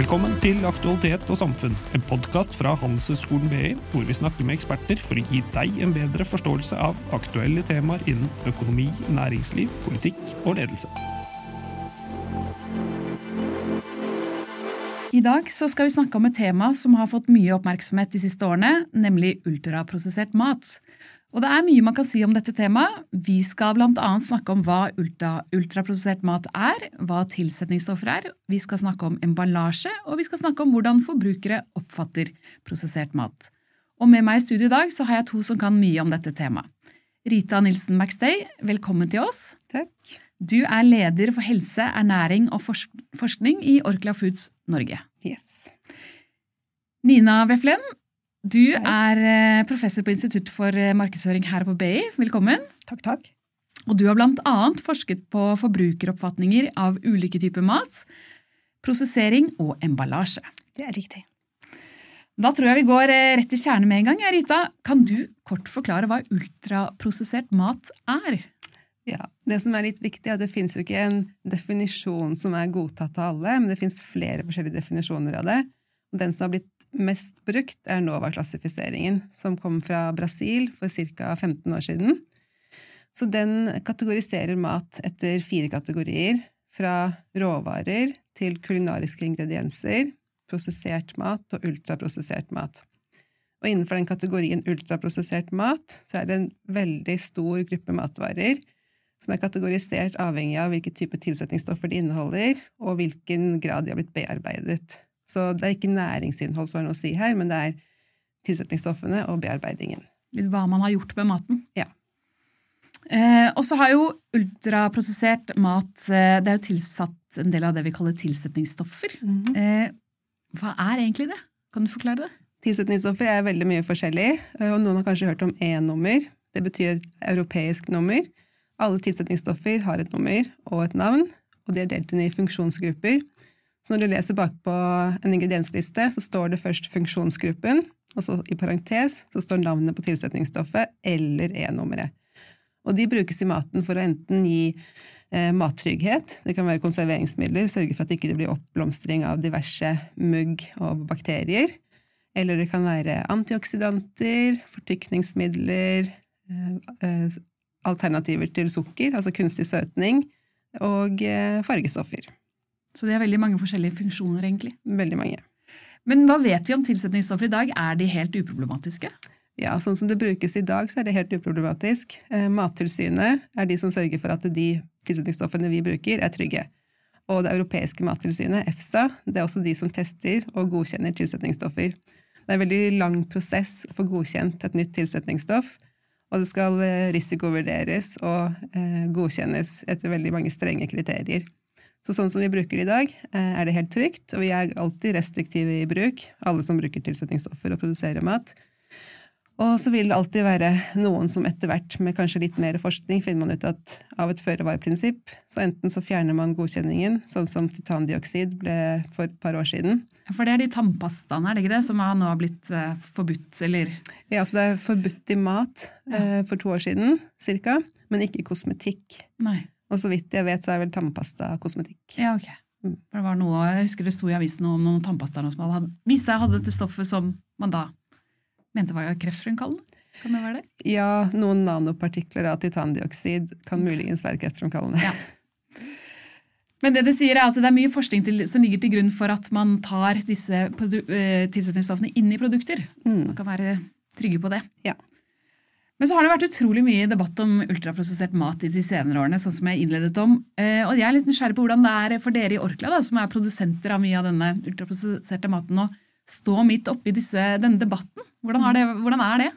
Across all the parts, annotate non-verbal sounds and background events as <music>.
Velkommen til Aktualitet og samfunn, en podkast fra Handelshøyskolen BI, hvor vi snakker med eksperter for å gi deg en bedre forståelse av aktuelle temaer innen økonomi, næringsliv, politikk og ledelse. I dag skal vi snakke om et tema som har fått mye oppmerksomhet de siste årene, nemlig ultraprosessert mat. Og det er mye man kan si om dette temaet. Vi skal bl.a. snakke om hva ultra, ultraprosessert mat er, hva tilsetningsstoffer er, vi skal snakke om emballasje, og vi skal snakke om hvordan forbrukere oppfatter prosessert mat. Og med meg i studio i dag så har jeg to som kan mye om dette temaet. Rita Nilsen Maxday, velkommen til oss. Takk. Du er leder for helse, ernæring og forskning i Orkla Foods Norge. Yes. Nina Veflen, du er eh, professor på Institutt for eh, markedsføring her på BI. Velkommen. Takk, takk. Og du har blant annet forsket på forbrukeroppfatninger av ulike typer mat, prosessering og emballasje. Det er riktig. Da tror jeg vi går eh, rett til kjernen med en gang. Rita, kan du kort forklare hva ultraprosessert mat er? Ja, Det som er litt viktig, er at det finnes jo ikke en definisjon som er godtatt av alle, men det finnes flere forskjellige definisjoner av det. Den som har blitt mest brukt, er Nova-klassifiseringen, som kom fra Brasil for ca. 15 år siden. Så den kategoriserer mat etter fire kategorier, fra råvarer til kulinariske ingredienser, prosessert mat og ultraprosessert mat. Og innenfor den kategorien ultraprosessert mat så er det en veldig stor gruppe matvarer som er kategorisert avhengig av hvilke type tilsetningsstoffer de inneholder, og hvilken grad de har blitt bearbeidet. Så det er ikke næringsinnhold som har noe å si her, men det er tilsetningsstoffene og bearbeidingen. Litt hva man har gjort med maten. Ja. Eh, og så har jo ultraprosessert mat eh, Det er jo tilsatt en del av det vi kaller tilsetningsstoffer. Mm -hmm. eh, hva er egentlig det? Kan du forklare det? Tilsetningsstoffer er veldig mye forskjellig, eh, og noen har kanskje hørt om E-nummer. Det betyr et europeisk nummer. Alle tilsetningsstoffer har et nummer og et navn, og de er delt inn i funksjonsgrupper. Så når du leser bakpå en ingrediensliste, så står det først funksjonsgruppen, og så i parentes så står navnet på tilsetningsstoffet eller E-nummeret. Og de brukes i maten for å enten gi eh, mattrygghet, det kan være konserveringsmidler, sørge for at det ikke blir oppblomstring av diverse mugg og bakterier, eller det kan være antioksidanter, fortykningsmidler, eh, eh, alternativer til sukker, altså kunstig søtning, og eh, fargestoffer. Så det er veldig mange forskjellige funksjoner, egentlig. Veldig mange. Men hva vet vi om tilsetningsstoffer i dag? Er de helt uproblematiske? Ja, sånn som det brukes i dag, så er det helt uproblematisk. Eh, Mattilsynet er de som sørger for at de tilsetningsstoffene vi bruker, er trygge. Og det europeiske mattilsynet, EFSA, det er også de som tester og godkjenner tilsetningsstoffer. Det er en veldig lang prosess å få godkjent et nytt tilsetningsstoff, og det skal eh, risikovurderes og eh, godkjennes etter veldig mange strenge kriterier. Så sånn som vi bruker det i dag, eh, er det helt trygt, og vi er alltid restriktive i bruk, alle som bruker tilsetningsstoffer og produserer mat. Og så vil det alltid være noen som etter hvert, med kanskje litt mer forskning, finner man ut at av et føre-var-prinsipp, så enten så fjerner man godkjenningen, sånn som titandioksid ble for et par år siden. For det er de tannpastaene, er det ikke det, som nå har blitt uh, forbudt, eller? Ja, så det er forbudt i mat ja. for to år siden, cirka, men ikke i kosmetikk. Nei. Og så vidt jeg vet, så er vel tannpasta kosmetikk. Ja, ok. Mm. Det var noe, Jeg husker det sto i avisen om noen tannpastaer som hadde, vist seg hadde dette stoffet som man da mente var kreftfremkallende. Kan det være det? Ja, noen nanopartikler av titandioksid kan muligens være kreftfremkallende. Ja. Men det du sier er at det er mye forskning til, som ligger til grunn for at man tar disse eh, tilsetningsstoffene inn i produkter. Mm. Man kan være trygge på det. Ja. Men så har det vært utrolig mye debatt om ultraprosessert mat i de senere årene, sånn som jeg innledet om. Eh, og jeg er litt nysgjerrig på hvordan det er for dere i Orkla, da, som er produsenter av mye av denne ultraprosesserte maten, å stå midt oppi denne debatten. Hvordan, det, hvordan er det?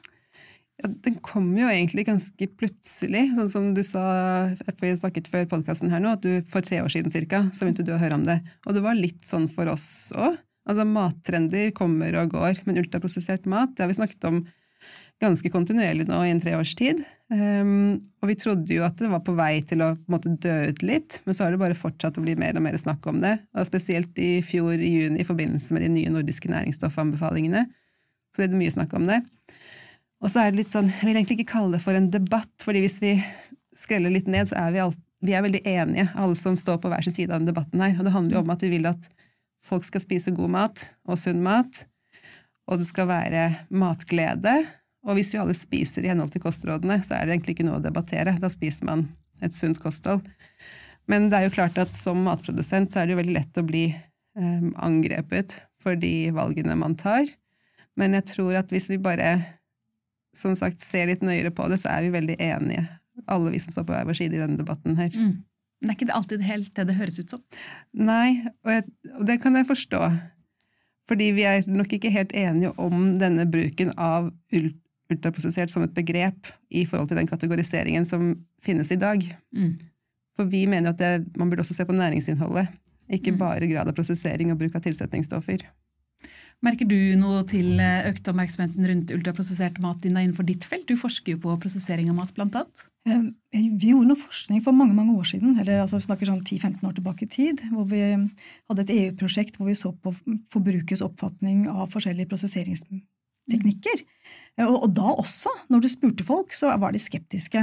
Ja, den kom jo egentlig ganske plutselig, sånn som du sa for snakket før podkasten her nå, at du for tre år siden cirka, så begynte du å høre om det. Og det var litt sånn for oss òg. Altså, mattrender kommer og går, men ultraprosessert mat, det har vi snakket om ganske kontinuerlig nå i en tre års tid. Um, og vi trodde jo at det var på vei til å måte, dø ut litt, men så har det bare fortsatt å bli mer og mer snakk om det. Og spesielt i fjor i juni i forbindelse med de nye nordiske næringsstoffanbefalingene så ble det mye snakk om det. Og så er det litt sånn, Jeg vil egentlig ikke kalle det for en debatt, fordi hvis vi skreller litt ned, så er vi, alt, vi er veldig enige, alle som står på hver sin side av den debatten her. Og det handler jo om at vi vil at folk skal spise god mat og sunn mat, og det skal være matglede. Og hvis vi alle spiser i henhold til kostrådene, så er det egentlig ikke noe å debattere. Da spiser man et sunt kosthold. Men det er jo klart at som matprodusent så er det jo veldig lett å bli eh, angrepet for de valgene man tar. Men jeg tror at hvis vi bare som sagt ser litt nøyere på det, så er vi veldig enige, alle vi som står på hver vår side i denne debatten her. Mm. Men det er ikke alltid helt det det høres ut som. Nei, og, jeg, og det kan jeg forstå. Fordi vi er nok ikke helt enige om denne bruken av ultraprosessert som et begrep i forhold til den kategoriseringen som finnes i dag. Mm. For vi mener at det, man burde også se på næringsinnholdet, ikke mm. bare grad av prosessering og bruk av tilsetningsstoffer. Merker du noe til eh, økt oppmerksomheten rundt ultraprosessert mat innenfor ditt felt? Du forsker jo på prosessering av mat, blant annet. Eh, vi gjorde noe forskning for mange mange år siden, eller altså vi snakker sånn 10-15 år tilbake i tid, hvor vi hadde et EU-prosjekt hvor vi så på forbrukers oppfatning av forskjellige prosesseringsteknikker. Eh, og, da også, når du spurte folk, så var de skeptiske.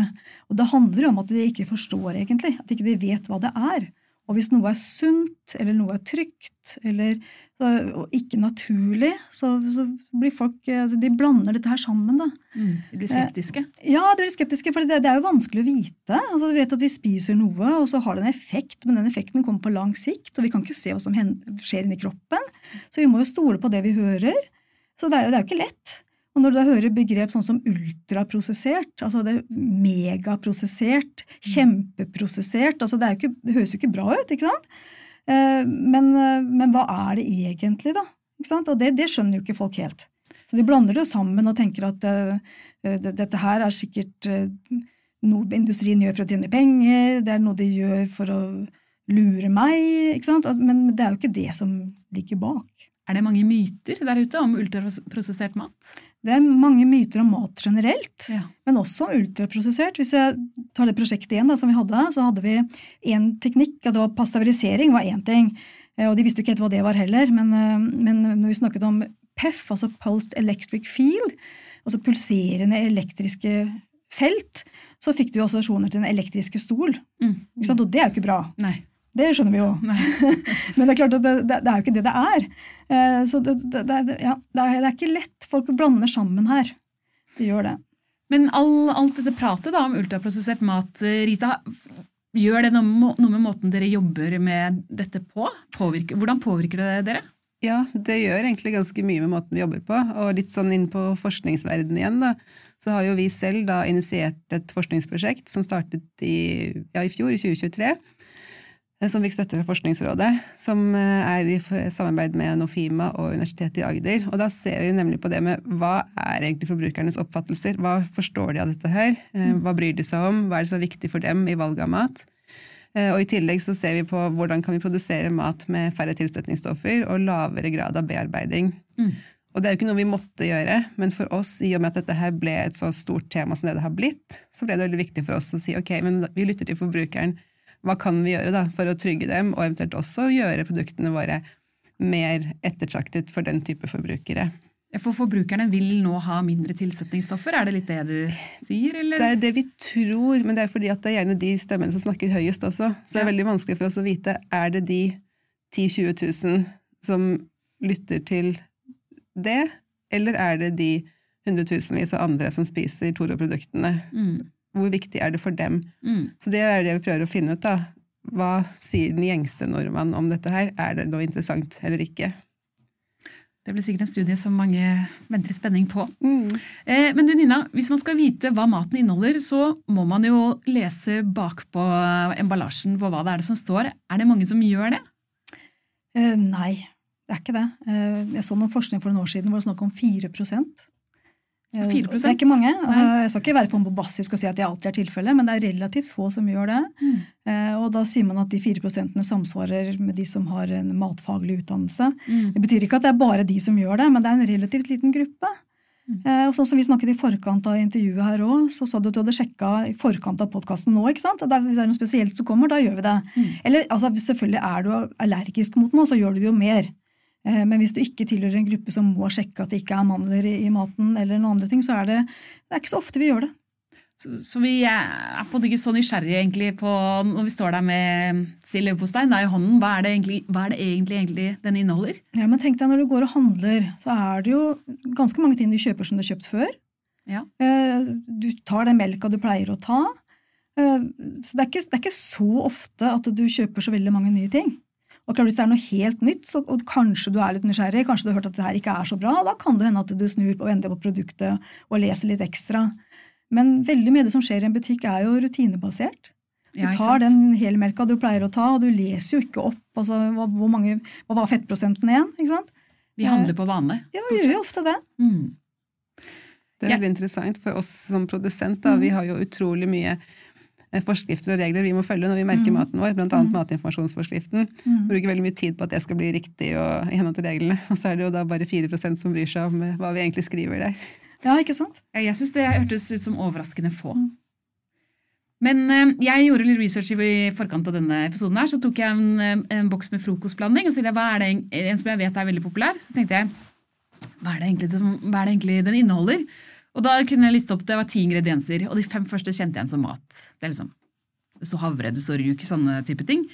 Og det handler jo om at de ikke forstår, egentlig. At de ikke vet hva det er. Og hvis noe er sunt, eller noe er trygt, eller ikke naturlig, så, så, blir folk altså De blander dette her sammen, da. Mm, de blir skeptiske? Eh, ja, de blir skeptiske, for det, det, er jo vanskelig å vite. Altså, Vi vet at vi spiser noe, og så har det en effekt, men den effekten kommer på lang sikt, og vi kan ikke se hva som skjer inni kroppen. Så vi må jo stole på det vi hører. Så det er, det er jo ikke lett. Og når du da hører begrep sånn som ultraprosessert, altså det megaprosessert, mm. kjempeprosessert altså det, ikke, det høres jo ikke bra ut, ikke sant? Eh, men, eh, men hva er det egentlig, da? Og det, det, skjønner jo ikke folk helt. Så de blander det sammen og tenker at uh, dette her er sikkert noe industrien gjør for å tjene penger, det er noe de gjør for å lure meg, ikke sant? Men det er jo ikke det som ligger bak. Er det mange myter der ute om ultraprosessert mat? Det er mange myter om mat generelt, ja. men også om ultraprosessert. Hvis jeg tar det prosjektet igjen da, som vi hadde, så hadde vi én teknikk. at det var Pasteurisering var én ting, eh, og de visste jo ikke helt hva det var heller. Men, eh, men når vi snakket om PEF, altså Pulsed Electric Field, altså pulserende elektriske felt, så fikk du assosiasjoner til den elektriske stol. Mm. Og det er jo ikke bra. Nei. Det skjønner vi jo. <laughs> Men det er klart at det, det, det, er jo ikke det det er. Eh, så det, ja, det, er, ikke lett. Folk blander sammen her. De gjør det. Men all, alt dette pratet da, om ultraprosessert mat, Rita, gjør det noe, noe, med måten dere jobber med dette på? Påvirker, hvordan påvirker det dere? Ja, det gjør egentlig ganske mye med måten vi jobber på. Og litt sånn inn på forskningsverdenen igjen, da, så har jo vi selv da initiert et forskningsprosjekt som startet i, ja, i fjor, i 2023 Eh, som fikk støtte fra Forskningsrådet, som eh, er i samarbeid med Nofima og Universitetet i Agder. Og da ser vi nemlig på det med hva er egentlig forbrukernes oppfattelser? Hva forstår de av dette her? Eh, mm. Hva bryr de seg om? Hva er det som er viktig for dem i valget av mat? Og I tillegg så ser vi på hvordan kan vi produsere mat med færre tilstøtningsstoffer og lavere grad av bearbeiding. Mm. Og Det er jo ikke noe vi måtte gjøre, men for oss, i og med at dette her ble et så stort tema som det det har blitt, så ble det veldig viktig for oss å si ok, men vi lytter til forbrukeren hva kan vi gjøre da, for å trygge dem, og eventuelt også gjøre produktene våre mer ettertraktet for den type forbrukere. For forbrukerne vil nå ha mindre tilsetningsstoffer, er det litt det du sier? Eller? Det er det vi tror, men det er fordi at det er gjerne de stemmene som snakker høyest også. Så det er ja. veldig vanskelig for oss å vite er det de 10 000-20 000 som lytter til det, eller er det de hundretusenvis av andre som spiser Toro-produktene. Mm. Hvor viktig er det for dem? Mm. Så det er det vi prøver å finne ut. da. Hva sier den gjengste nordmann om dette her? Er det noe interessant eller ikke? Det blir sikkert en studie som mange venter i spenning på. Mm. Eh, men du Nina, hvis man skal vite hva maten inneholder, så må man jo lese bakpå emballasjen på hva det er det som står. Er det mange som gjør det? Eh, nei, det er ikke det. Eh, jeg så noen forskning for noen år siden hvor det var snakk om 4 4 Det er ikke mange. Nei. Jeg skal ikke være for bombastisk og si at det alltid er tilfellet, men det er relativt få som gjør det. Mm. Eh, og da sier man at de 4 samsvarer med de som har en matfaglig utdannelse. Mm. Det betyr ikke at det er bare de som gjør det, men det er en relativt liten gruppe. Mm. Eh, og sånn som Vi snakket i forkant av intervjuet her òg, så sa du at du hadde sjekka i forkant av podkasten nå. ikke sant? hvis det er noe spesielt som kommer, da gjør vi det. Mm. Eller altså, selvfølgelig er du allergisk mot noe, så gjør du det jo mer. Eh, men hvis du ikke tilhører en gruppe som må sjekke at det ikke er mandler i maten, eller noen andre ting, så er det, det er ikke så ofte vi gjør det. Så, så vi er på en måte ikke så nysgjerrige egentlig på når vi står der med sild leverpostei i hånden, hva er det egentlig, hva er det egentlig, egentlig den inneholder? Ja, men tenk deg Når du går og handler, så er det jo ganske mange ting du kjøper som du har kjøpt før. Ja. Eh, Du tar den melka du pleier å ta. Eh, Så det er, ikke, det er ikke så ofte at du kjøper så veldig mange nye ting. Og klart Hvis det er noe helt nytt, så, og kanskje du er litt nysgjerrig, kanskje du har hørt at det her ikke er så bra, da kan det hende at du snur på og vender på produktet og leser litt ekstra. Men veldig mye av det som skjer i en butikk, er jo rutinebasert. Du tar den helmelka du pleier å ta, og du leser jo ikke opp altså, hva, hvor mange, hva var fettprosenten igjen. ikke sant? Vi handler på vane. Ja, vi gjør jo ofte det. Mm. Det er Ja. veldig interessant for oss som produsent. Da. Vi har jo utrolig mye eh, forskrifter og regler vi må følge når vi merker maten vår, bl.a. matinformasjonsforskriften. Mm. Bruker veldig mye tid på at det skal bli riktig og i henhold til reglene. Og så er det jo da bare 4% som bryr seg om eh, hva vi egentlig skriver der. Ja, ikke sant? Jeg syns det hørtes ut som overraskende få. Men eh, jeg gjorde litt research i forkant av denne episoden. her, Så tok jeg en, eh, en boks med frokostblanding og så tenkte jeg, hva er det, en som jeg vet er veldig populær. Så tenkte jeg hva er det egentlig, hva er det egentlig den inneholder? Og da kunne jeg liste opp det var ti ingredienser, og de fem første kjente jeg igjen som mat. Det er liksom, står havre, det står ruk, sånne type ting.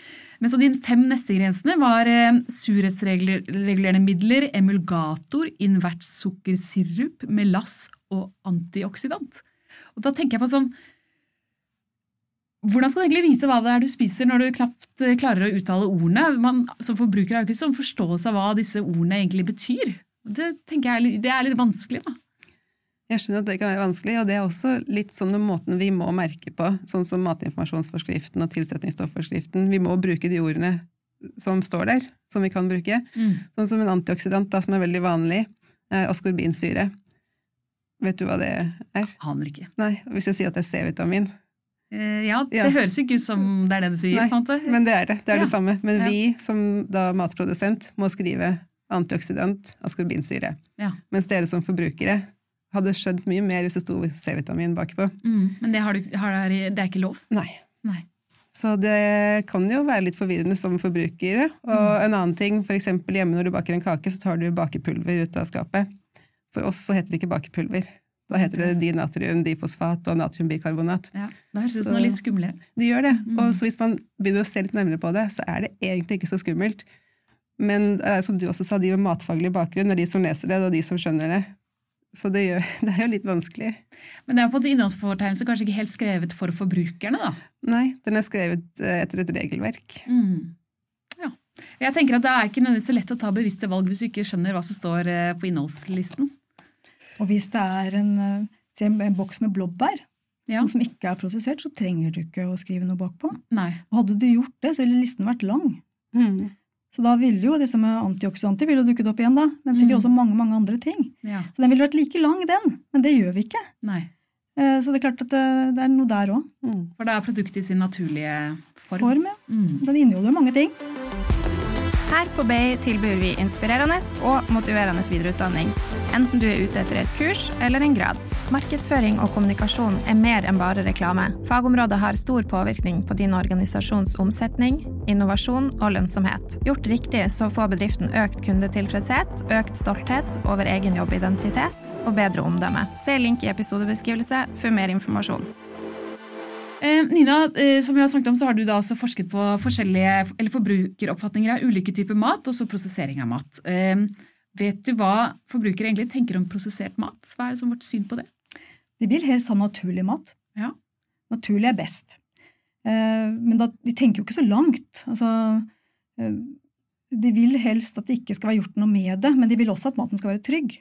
Men så de fem neste ingrediensene var eh, surhetsregulerende midler, emulgator, invert sukkersirup, melass og antioksidant. Og da tenker jeg på sånn Hvordan skal du egentlig vite hva det er du spiser når du knapt eh, klarer å uttale ordene? Man, som forbruker har jo ikke sånn forståelse av hva disse ordene egentlig betyr. Det jeg det er litt vanskelig, da. Jeg skjønner at det kan være vanskelig, og det er også litt sånn med måten vi må merke på, sånn som matinformasjonsforskriften og tilsetningsstofforskriften. Vi må bruke de ordene som står der, som vi kan bruke. Sånn som en antioksidant, da, som er veldig vanlig, er askorbinsyre. Vet du hva det er? Aner ikke. Nei, hvis jeg sier at det er C-vitamin. Eh, ja, det Ja. høres jo ikke ut som det er det du sier. Nei, fant det. Men det er det. Det er Ja. det samme. Men Ja. vi som da matprodusent må skrive antioksidant, askorbinsyre. Ja. Mens dere som forbrukere hadde skjønt mye mer hvis det sto C-vitamin bakpå. Mm, men det, har du, har, det er ikke lov? Nei. Nei. Så det kan jo være litt forvirrende som forbrukere. Og en annen ting, eksempel hjemme når du baker en kake, så tar du bakepulver ut av skapet. For oss så heter det ikke bakepulver. Da heter det dinatrium, difosfat og natriumbikarbonat. Ja. Da høres det ut som noe litt skumlere. Det gjør det. Mm. Og så hvis man begynner å se litt nærmere på det, så er det egentlig ikke så skummelt. Men eh, som du også sa, de med matfaglig bakgrunn er de som leser det, og de som skjønner det. Så det, gjør, <laughs> det er jo litt vanskelig. Men det er på en måte innholdsfortegnelse kanskje ikke helt skrevet for forbrukerne, da. Nei, den er skrevet eh, etter et regelverk. Mm. Ja. Jeg tenker at Det er ikke nødvendigvis så lett å ta bevisste valg hvis du ikke skjønner hva som står eh, på innholdslisten. Og hvis det er en, eh, en, en boks med blåbær, Ja. som ikke er prosessert, så trenger du ikke å skrive noe bakpå. Nei. Og hadde du gjort det, så ville listen vært lang. Mm. Så da ville jo disse med antioksidanter ville dukket opp igjen, da. Men sikkert Mm. også mange mange andre ting. Ja. Så den ville vært like lang, den. Men det gjør vi ikke. Nei. Eh, Så det er klart at det, det er noe der òg. Mm. For det er produktet i sin naturlige form. Form, ja. Mm. Den inneholder mange ting. Her på BI tilbyr vi inspirerende og motiverende videreutdanning, enten du er ute etter et kurs eller en grad. Markedsføring og kommunikasjon er mer enn bare reklame. Fagområdet har stor påvirkning på din organisasjons omsetning, innovasjon og lønnsomhet. Gjort riktig så får bedriften økt kundetilfredshet, økt stolthet over egen jobbidentitet og bedre omdømme. Se link i episodebeskrivelse for mer informasjon. Eh, Nina, eh, som vi har snakket om, så har du da også forsket på forskjellige eller forbrukeroppfatninger av ulike typer mat, og så prosessering av mat. Eh, vet du hva forbrukere egentlig tenker om prosessert mat? Hva er det som vårt syn på det? De vil helst ha naturlig mat. Ja. Naturlig er best. Eh, Men da, de tenker jo ikke så langt. Altså, eh, de vil helst at det ikke skal være gjort noe med det, men de vil også at maten skal være trygg.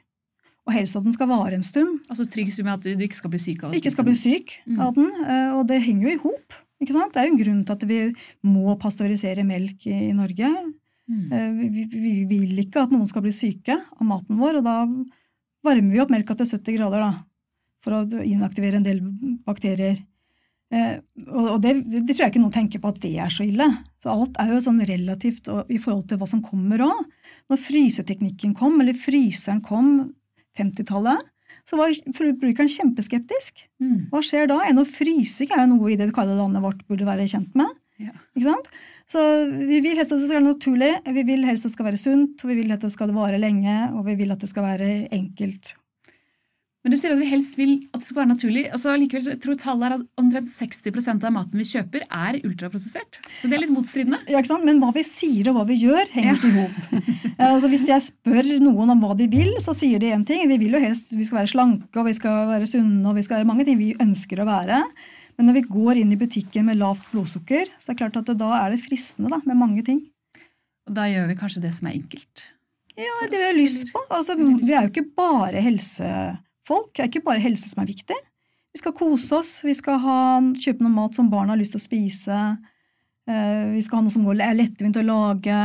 Og helst at den skal vare en stund. Altså Trygg som at du ikke skal bli syk av den. Ikke skal bli syk Mm. av den. eh, Og det henger jo i hop. Det er jo en grunn til at vi må pasteurisere melk i Norge. Mm. Vi, vi, vi vil ikke at noen skal bli syke av maten vår, og da varmer vi opp melka til 70 grader da, for å inaktivere en del bakterier. Eh, og det, det tror jeg ikke noen tenker på at det er så ille. Så alt er jo sånn relativt og, i forhold til hva som kommer òg. Når fryseteknikken kom, eller fryseren kom 50-tallet, så var forbrukeren kjempeskeptisk. Mm. Hva skjer da? Ennå frysing er jo noe i det kalde landet vårt burde være kjent med. Ja. Ikke sant? Så vi vil helst at det skal være naturlig, vi vil helst at det skal være sunt, og vi vil at det skal vare lenge, og vi vil at det skal være enkelt. Men du sier at vi helst vil at det skal være naturlig. altså likevel, jeg tror tallet er at omtrent 60% av maten vi kjøper, er ultraprosessert. Så det er litt motstridende. Ja, ikke sant? Men hva vi sier og hva vi gjør, henger ikke i hop. <laughs> Eh, altså, hvis jeg spør noen om hva de vil, så sier de én ting. Vi vil jo helst vi skal være slanke og vi skal være sunne og vi skal være mange ting vi ønsker å være. Men når vi går inn i butikken med lavt blodsukker, så er det klart at det, da er det fristende da, med mange ting. Og da gjør vi kanskje det som er enkelt. Ja, det vi har lyst på. Altså, vi er jo ikke bare helsefolk. Det er ikke bare helse som er viktig. Vi skal kose oss, vi skal ha, kjøpe noe mat som barna har lyst til å spise. Eh, vi skal ha noe som er lettvint å lage.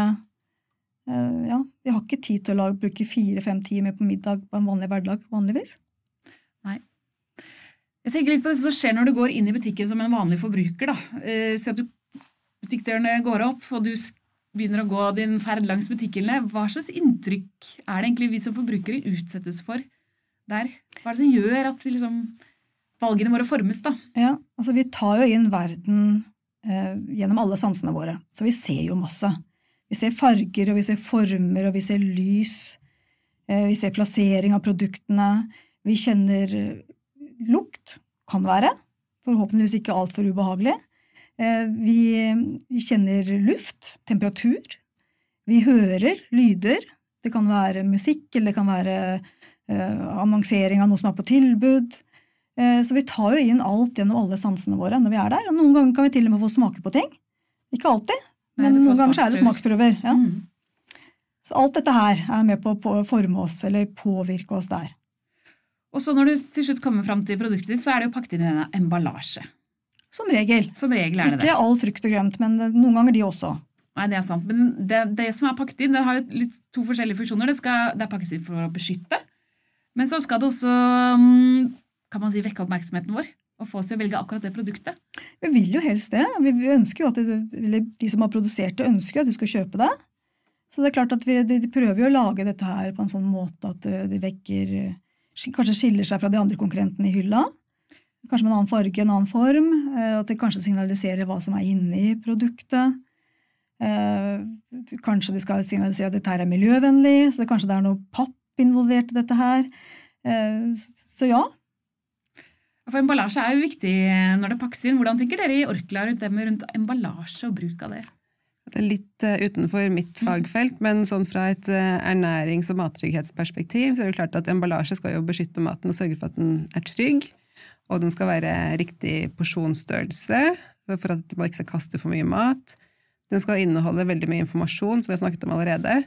Eh, ja, vi har ikke tid til å lage, bruke fire-fem timer på middag på en vanlig hverdag vanligvis. Nei. Jeg tenker litt på det som skjer når du går inn i butikken som en vanlig forbruker. da. Eh, si at butikkdørene går opp, og du begynner å gå din ferd langs butikkhyllene. hva slags inntrykk er det egentlig vi som forbrukere utsettes for der? Hva er det som gjør at vi liksom, valgene våre formes, da? Ja, altså Vi tar jo inn verden eh, gjennom alle sansene våre, så vi ser jo masse. Vi ser farger, og vi ser former, og vi ser lys. Eh, vi ser plassering av produktene. Vi kjenner eh, lukt, kan være. Forhåpentligvis ikke altfor ubehagelig. Eh, vi, vi kjenner luft, temperatur. Vi hører lyder. Det kan være musikk, eller det kan være annonsering av noe som er på tilbud. Eh, så vi tar jo inn alt gjennom alle sansene våre når vi er der. Og noen ganger kan vi til og med få smake på ting. Ikke alltid, men Nei, noen ganger så er det smaksprøver. Ja. Mm. Så alt dette her er med på å forme oss, eller påvirke oss der. Og så når du til slutt kommer fram til produktet ditt, så er det jo pakket inn i en emballasje. Som regel. Som regel er det Ikke det. all frukt og grønt, men noen ganger de også. Nei, det er sant. Men det, det som er pakket inn, det har jo litt, to forskjellige funksjoner. Det, skal, det er pakket inn for å beskytte, men så skal det også mm, kan man si, vekke oppmerksomheten vår og få oss til å velge akkurat det produktet. Vi vil jo helst det. Vi ønsker jo at det, De som har produsert det, ønsker at vi skal kjøpe det. Så det er klart at vi, de, prøver jo å lage dette her på en sånn måte at det vekker Kanskje skiller seg fra de andre konkurrentene i hylla. Kanskje med en annen farge, en annen form. Eh, at det kanskje signaliserer hva som er inni produktet. Eh, kanskje de skal signalisere at dette her er miljøvennlig, så det kanskje det er noe papp involvert i dette her. Eh, så ja. For Emballasje er jo viktig når det pakkes inn. Hvordan tenker dere i Orkla rundt det med rundt emballasje og bruk av det? Det er litt utenfor mitt mm. fagfelt, men sånn fra et ernærings- og mattrygghetsperspektiv så er det klart at emballasje skal jo beskytte maten og sørge for at den er trygg og den skal være riktig porsjonsstørrelse for at man ikke skal kaste for mye mat. Den skal inneholde veldig mye informasjon, som vi har snakket om allerede.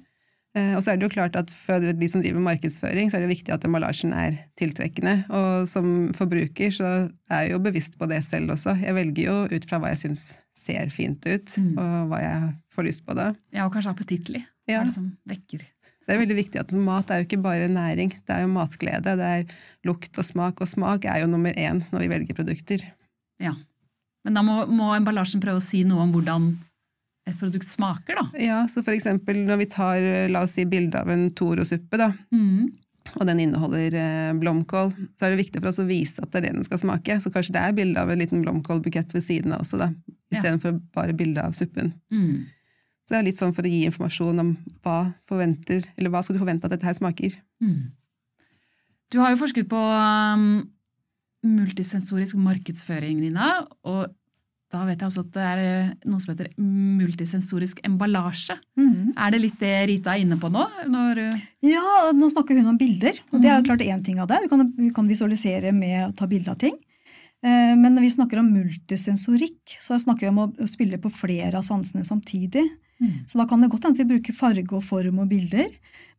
Eh, og så er det jo klart at For de som driver markedsføring, så er det viktig at emballasjen er tiltrekkende. Og som forbruker så er jeg jo bevisst på det selv også. Jeg velger jo ut fra hva jeg syns ser fint ut, mm. og hva jeg får lyst på da. Ja, og kanskje appetittlig. Ja. Hva er det som vekker det er veldig viktig at mat er jo ikke bare næring, det er jo matglede. Det er lukt og smak, og smak er jo nummer én når vi velger produkter. Ja, Men da må, må emballasjen prøve å si noe om hvordan et produkt smaker, da? Ja, så for eksempel når vi tar la oss si bilde av en Toro-suppe, da, mm. og den inneholder eh, blomkål, så er det viktig for oss å vise at det er det den skal smake. Så kanskje det er bilde av en liten blomkålbukett ved siden av også, da, istedenfor ja. bare bilde av suppen. Mm. Så det er litt sånn for å gi informasjon om hva, forventer, eller hva skal du forvente at dette her smaker. Mm. Du har jo forsket på um, multisensorisk markedsføring, Nina. Og da vet jeg også at det er eh, noe som heter multisensorisk emballasje. Mm. Er det litt det Rita er inne på nå? Når ja, nå snakker hun om bilder. Og det er jo mm. klart én ting av det. Vi kan, vi kan visualisere med å ta bilde av ting. Eh, men når vi snakker om multisensorikk, så snakker vi om å spille på flere av sansene samtidig. Mm. Så da kan det godt hende at vi bruker farge og form og bilder.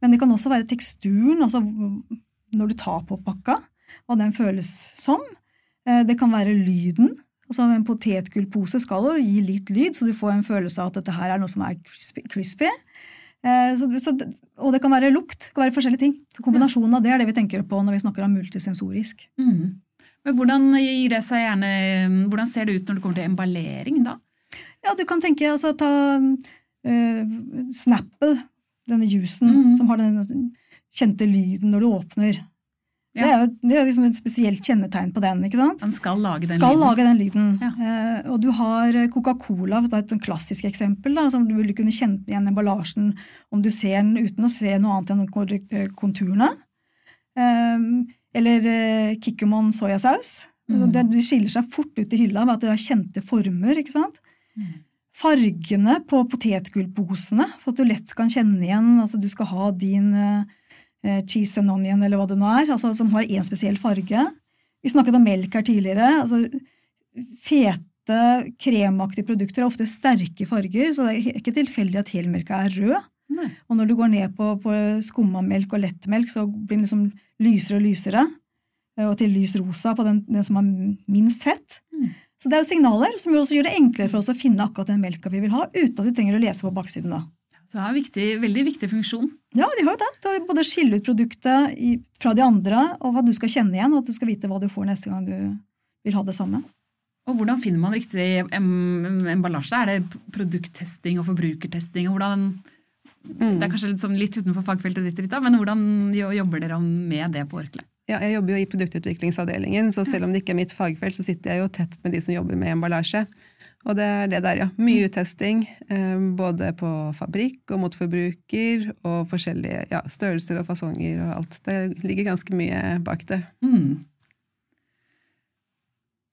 Men det kan også være teksturen, altså når du tar på pakka, hva den føles som. Eh, det kan være lyden. Altså En potetgullpose skal jo gi litt lyd, så du får en følelse av at dette her er noe som er crispy. Eh, så, så, og det kan være lukt. Det kan være forskjellige ting. Så Kombinasjonen av det er det vi tenker på når vi snakker om multisensorisk. Mm. Men hvordan, gjerne, hvordan ser det ut når det kommer til emballering, da? Ja, Du kan tenke altså, ta uh, Snapple, denne juicen mm. som har den kjente lyden når du åpner. Ja. Det er jo det er liksom et spesielt kjennetegn på den. ikke sant? Den skal lage den skal lyden. Lage den lyden. Ja. Eh, og du har Coca-Cola, et klassisk eksempel, da, som du ville kunne kjent igjen emballasjen om du ser den uten å se noe annet enn konturene. Eh, eller eh, Kikkoman soyasaus. Mm. Det, de skiller seg fort ut i hylla ved at de har kjente former. ikke sant? Mm. Fargene på potetgullposene, for at du lett kan kjenne igjen altså Du skal ha din eh, eh, cheese and onion, eller hva det nå er, altså, som har én spesiell farge. Vi snakket om melk her tidligere. altså Fete, kremaktige produkter har ofte sterke farger, så det er ikke tilfeldig at helmelka er rød. Nei. Og når du går ned på, på skummamelk og lettmelk, så blir den liksom lysere og lysere. eh, Og til lys rosa på den, den som har minst fett. Mm. Så det er jo signaler som også gjør det enklere for oss å finne akkurat den melka vi vil ha, uten at vi trenger å lese på baksiden. da. Så det har en viktig, veldig viktig funksjon. Ja, de har jo det. Du er både skille ut produktet i, fra de andre, og hva du skal kjenne igjen, og at du skal vite hva du får neste gang du vil ha det samme. Og hvordan finner man riktig emballasje? Er det produkttesting og forbrukertesting? og hvordan... Mm. Det er kanskje litt, sånn litt utenfor fagfeltet ditt, Rita, men hvordan jobber dere med det på Orkle? Ja, jeg jobber jo i produktutviklingsavdelingen, så selv om det ikke er mitt fagfelt, så sitter jeg jo tett med de som jobber med emballasje. Og det er det der, ja. Mye uttesting, eh, både på fabrikk og mot forbruker, og forskjellige ja, størrelser og fasonger og alt. Det ligger ganske mye bak det. Mm.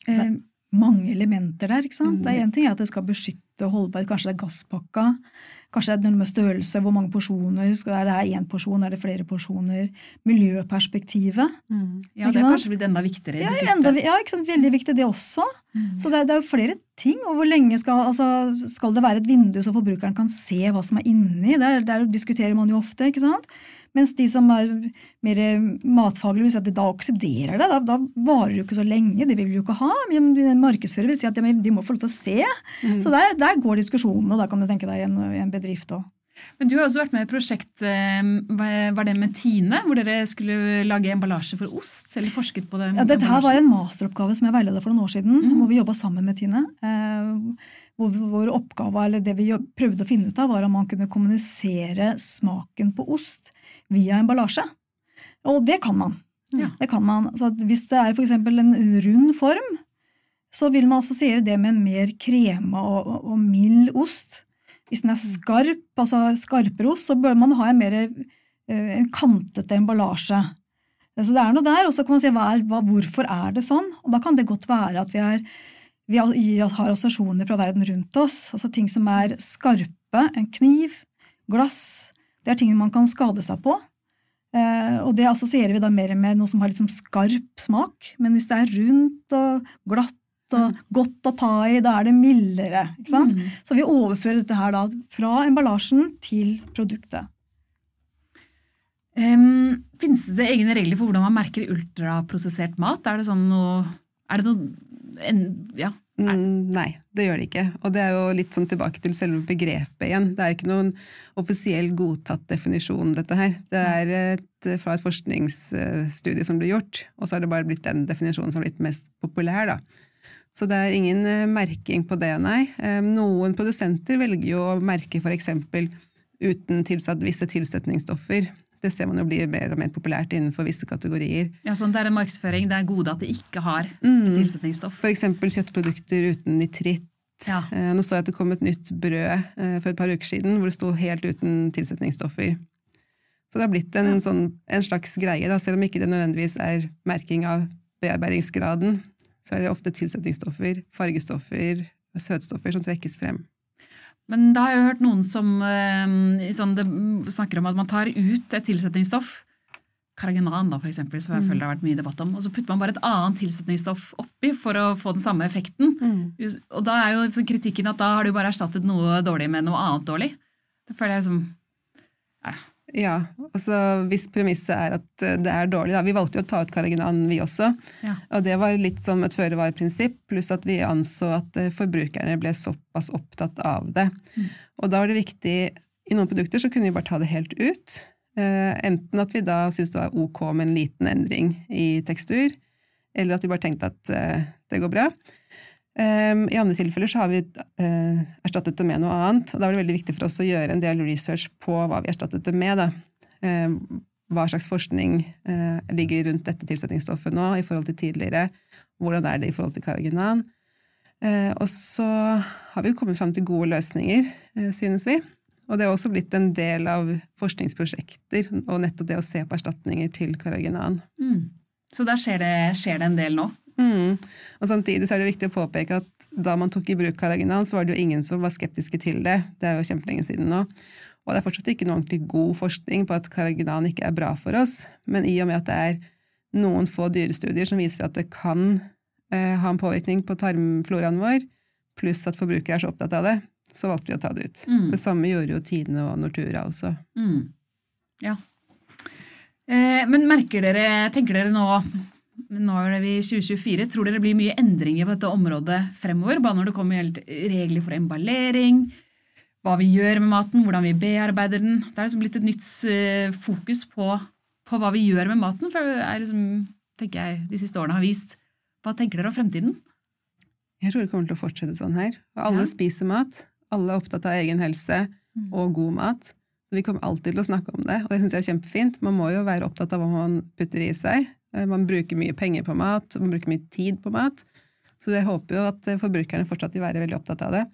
Eh, mange elementer der. ikke sant? Mm. Det er en ting er at det skal beskytte holdbarhet. Kanskje det er gasspakka. Kanskje det er noe med størrelse, hvor mange porsjoner. Er det én porsjon, er det flere porsjoner? Miljøperspektivet. Ja, Ikke det har kanskje blitt enda viktigere i Ja, det siste. enda, ja ikke sant? Veldig viktig det også. Mm. Så det, er- det er jo flere ting. Og hvor lenge skal, altså, skal det være et vindu så forbrukeren kan se hva som er inni? Der, der diskuterer man jo ofte. ikke sant? Mens de som er mer matfaglige, vil si at da oksiderer det. Da, da varer det jo ikke så lenge. Det vil vi jo ikke ha. Men markedsfører vil si at de må få lov til å se. Så der, der går diskusjonene, og da kan du tenke deg en, en bedrift òg. Men du har også vært med i et prosjekt, eh, var det med Tine, hvor dere skulle lage emballasje for ost? Eller forsket på det? Ja, dette her var en masteroppgave som jeg veileda for noen år siden, Mhm. hvor vi jobba sammen med Tine. Eh, hvor vår oppgave, eller det vi prøvde å finne ut av, var om man kunne kommunisere smaken på ost via emballasje. Og det kan man. Ja. Det kan man. Hvis det er f.eks. en rund form, så vil man assosiere det med en mer krema og, og, og mild ost. Hvis den er skarp, altså skarpere ost, så bør man ha en mer eh, en kantete emballasje. Så det er noe der, og så kan man si hva er, hva, hvorfor er det sånn? Og da kan det godt være at vi, er, vi har assosiasjoner fra verden rundt oss. Altså ting som er skarpe, en kniv, glass. Det er ting man kan skade seg på. Eh, og det assosierer vi da mer med noe som har sånn skarp smak. Men hvis det er rundt og glatt og godt å ta i, da er det mildere. ikke sant? Mm. Så vi overfører dette her da fra emballasjen til produktet. Um, Finnes det egne regler for hvordan man merker ultraprosessert mat? Er det sånn noe Er det noe en, Ja. Mm, nei, det gjør det ikke. Og det er jo litt sånn tilbake til selve begrepet igjen. Det er ikke noen offisiell godtatt definisjon, dette her. Det er et, fra et forskningsstudie som ble gjort, og så har det bare blitt den definisjonen som har blitt mest populær, da. Så det er ingen eh, merking på det, nei. Eh, Noen produsenter velger jo å merke f.eks. uten tilsatt visse tilsetningsstoffer. Det ser man jo blir mer og mer populært innenfor visse kategorier. Ja, sånn, det er en markedsføring. Det er gode at det ikke har Mm. tilsetningsstoff. F.eks. kjøttprodukter uten nitritt. Ja. Eh, Nå så jeg at det kom et nytt brød eh, for et par uker siden hvor det sto helt uten tilsetningsstoffer. Så det har blitt en, sånn, en slags greie, da, selv om ikke det nødvendigvis er merking av bearbeidingsgraden. Så er det ofte tilsetningsstoffer, fargestoffer, søtstoffer som trekkes frem. Men da har jeg hørt noen som eh, sånn, det, snakker om at man tar ut et tilsetningsstoff. Karagenan, da, for eksempel, som jeg føler det har vært mye debatt om. Og så putter man bare et annet tilsetningsstoff oppi for å få den samme effekten. Og da er jo liksom kritikken at da har du bare erstattet noe dårlig med noe annet dårlig. Det føler jeg liksom Ja, altså hvis premisset er at eh, det er dårlig, da. Vi valgte jo å ta ut Karaginan, vi også. Ja. Og det var litt som et føre-var-prinsipp, pluss at vi anså at eh, forbrukerne ble såpass opptatt av det. Og da var det viktig I noen produkter så kunne vi bare ta det helt ut. Eh, enten at vi da syntes det var ok med en liten endring i tekstur, eller at vi bare tenkte at det går bra. Um, I andre tilfeller så har vi eh, erstattet det med noe annet. og Da var det veldig viktig for oss å gjøre en del research på hva vi erstattet det med. Da. Eh, hva slags forskning eh, ligger rundt dette tilsetningsstoffet nå i forhold til tidligere? Hvordan er det i forhold til karaginan? Eh, og så har vi jo kommet fram til gode løsninger, synes vi. Og det er også blitt en del av forskningsprosjekter, og nettopp det å se på erstatninger til karaginan. Mm. Så der skjer det, skjer det en del nå? Mm. Og Samtidig så er det viktig å påpeke at da man tok i bruk karaginan, så var det jo ingen som var skeptiske til det. Det er jo kjempelenge siden nå. Og det er fortsatt ikke noe ordentlig god forskning på at karaginan ikke er bra for oss, men i og med at det er noen få dyrestudier som viser at det kan eh, ha en påvirkning på tarmfloraen vår, pluss at forbrukere er så opptatt av det, så valgte vi å ta det ut. Mm. Det samme gjorde jo Tine og Nortura også. Mm. Ja. Eh, men merker dere, tenker dere nå nå er vi i 2024. Tror dere det blir mye endringer på dette området fremover? Bare når det kommer helt regler for emballering, hva vi gjør med maten, hvordan vi bearbeider den. Det er liksom blitt et nytt eh, fokus på, på, hva vi gjør med maten, for det er liksom, tenker jeg, de siste årene har vist. Hva tenker dere om fremtiden? Jeg tror det kommer til å fortsette sånn her. Og alle Ja. spiser mat. Alle er opptatt av egen helse og god mat. Så vi kommer alltid til å snakke om det, og det syns jeg er kjempefint. Man må jo være opptatt av hva man putter i seg. Eh, Man bruker mye penger på mat, man bruker mye tid på mat. Så jeg håper jo at eh, forbrukerne fortsatt vil være veldig opptatt av det.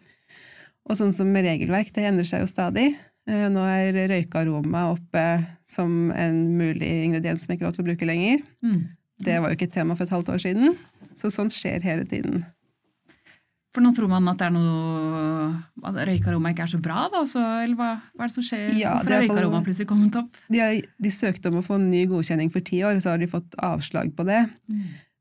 Og sånn som med regelverk, det endrer seg jo stadig. Eh, Nå er røykearoma oppe som en mulig ingrediens som ikke er lov til å bruke lenger. Mm. Det var jo ikke et tema for et halvt år siden. Så sånt skjer hele tiden. For nå tror man at det er noe at røykaroma ikke er så bra, da? Så, eller hva, hva er det som skjer? Ja, Hvorfor har er røykaroma plutselig kommet opp? De, har, de søkte om å få ny godkjenning for ti år, og så har de fått avslag på det.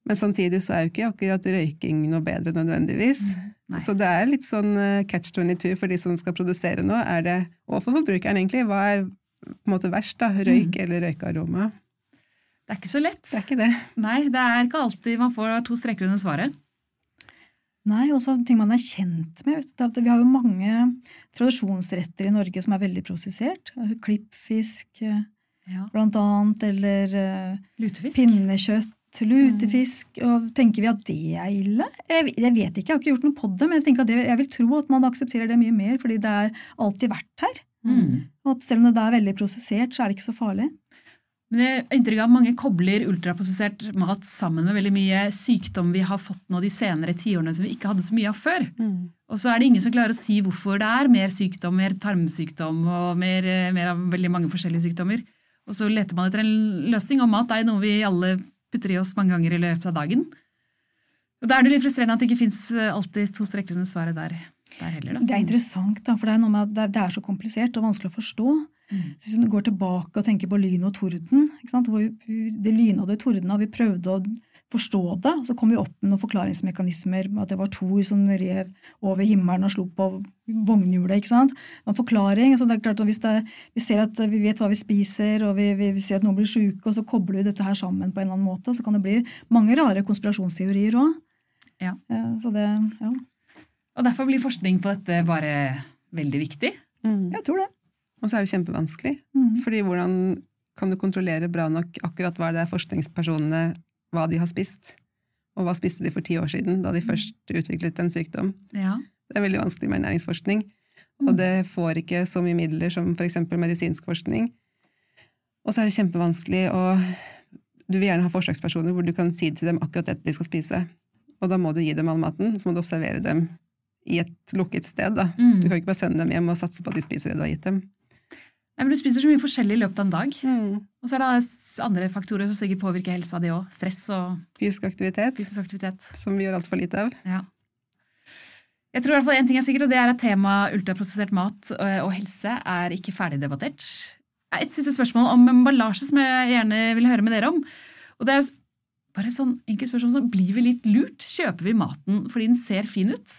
Men samtidig så er jo ikke akkurat røyking noe bedre nødvendigvis. Nei. Så det er litt sånn eh, catch 22 for de som skal produsere noe. Er det, og for forbrukeren, egentlig. Hva er på en måte verst, da? Røyk eller røykearoma? Det er ikke så lett. Det er ikke det. Nei, det er ikke alltid man får to streker under svaret. Nei, også ting man er kjent med. at Vi har jo mange tradisjonsretter i Norge som er veldig prosessert. Klippfisk Ja. blant annet, eller eh, Lutefisk. pinnekjøtt, lutefisk. Og tenker vi at det er ille? Jeg, jeg vet ikke, jeg har ikke gjort noe på det, men jeg, tenker at det, jeg vil tro at man aksepterer det mye mer, fordi det er alltid vært her. Mm. Og at selv om det er veldig prosessert, så er det ikke så farlig. Men jeg har inntrykk av at mange kobler ultraprosessert mat sammen med veldig mye sykdom vi har fått nå de senere tiårene som vi ikke hadde så mye av før. Og så er det ingen som klarer å si hvorfor det er mer sykdom, mer tarmsykdom og mer, eh, mer av veldig mange forskjellige sykdommer. Og så leter man etter en løsning, og mat er jo noe vi alle putter i oss mange ganger i løpet av dagen. Og Da er det litt frustrerende at det ikke fins alltid to strekkende under svaret der, der heller. Det er interessant, da, for det er noe med at det er så komplisert og vanskelig å forstå. Så Hvis du går tilbake og tenker på lyn og torden, ikke sant? hvor vi- det lyna og det tordna, vi prøvde å forstå det, så kom vi opp med noen forklaringsmekanismer, at det var Thor som rev over himmelen og slo på vognhjulet. ikke sant? En forklaring. Altså det er klart at Hvis det, vi ser at vi vet hva vi spiser, og vi, vi, vi ser at noen blir syke, og så kobler vi dette her sammen på en eller annen måte, så kan det bli mange rare konspirasjonsteorier òg. Ja. Så det, ja. Og derfor blir forskning på dette bare veldig viktig. Jeg tror det. Og så er det kjempevanskelig. Mm. Fordi hvordan kan du kontrollere bra nok akkurat hva det er forskningspersonene hva de har spist? Og hva spiste de for ti år siden, da de først utviklet en sykdom? Ja. Det er veldig vanskelig med ernæringsforskning. Og det får ikke så mye midler som f.eks. medisinsk forskning. Og så er det kjempevanskelig å Du vil gjerne ha forsøkspersoner hvor du kan si til dem akkurat dette de skal spise. Og da må du gi dem all maten, så må du observere dem i et lukket sted. Da. Mm. Du kan ikke bare sende dem hjem og satse på at de spiser det du har gitt dem. Men Du spiser så mye forskjellig i løpet av en dag. Og så er det andre faktorer som sikkert påvirker helsa di òg. Stress og Fysisk aktivitet, fysisk aktivitet. som vi gjør altfor lite av. Ja. Jeg tror i hvert fall en ting er sikkert, og det er at temaet ultraprosessert mat og, og helse er ikke ferdig debattert. Et siste spørsmål om emballasje som jeg gjerne vil høre med dere om. Og det er bare sånn enkelt spørsmål som blir vi litt lurt? Kjøper vi maten fordi den ser fin ut?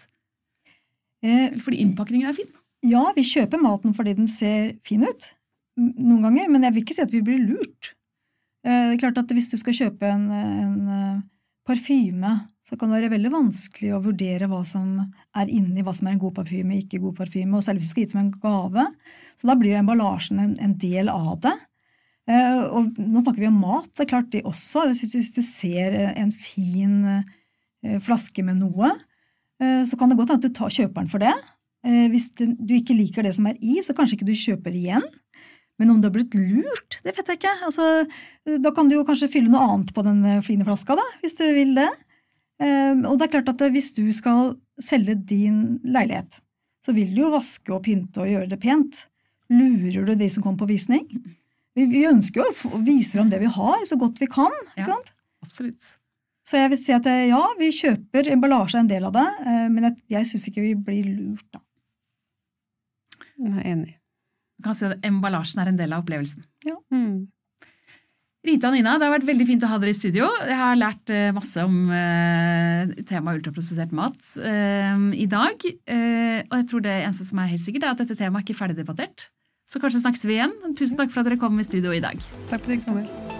Eh, Eller fordi innpakningen er fin? Ja, vi kjøper maten fordi den ser fin ut, noen ganger, men jeg vil ikke si at vi blir lurt. Eh, Det er klart at Hvis du skal kjøpe en, en eh, parfyme, så kan det være veldig vanskelig å vurdere hva som er inni, hva som er en god parfyme, ikke god parfyme, og selv hvis du skal gi det som en gave. Så da blir emballasjen en, en del av det. Eh, Og nå snakker vi om mat. Det er klart det også. Hvis, hvis du ser en fin flaske med noe, så kan det godt hende at du tar, kjøper den for det. Eh, Hvis du ikke liker det som er i, så kanskje ikke du kjøper igjen. Men om du har blitt lurt, det vet jeg ikke. Altså, da kan du jo kanskje fylle noe annet på den eh, fine flaska, da, hvis du vil det. Eh, Og det er klart at eh, hvis du skal selge din leilighet, så vil du jo vaske og pynte og gjøre det pent. Lurer du de som kommer på visning? Vi, ønsker jo å vise dem det vi har, så godt vi kan. Ikke sant? Absolutt. Så jeg vil si at eh, ja, vi kjøper emballasje en del av det, eh, men jeg, jeg syns ikke vi blir lurt, da. Jeg er enig. Du kan si at emballasjen er en del av opplevelsen. Mm. Rita og Nina, det har vært veldig fint å ha dere i studio. Jeg har lært eh, masse om eh, temaet ultraprosessert mat eh, i dag. Eh, og jeg tror det eneste som er helt sikkert, er at dette temaet ikke er ferdigdebattert. Så kanskje snakkes vi igjen. Tusen takk for at dere kom i studio i dag. Takk for at dere kommer.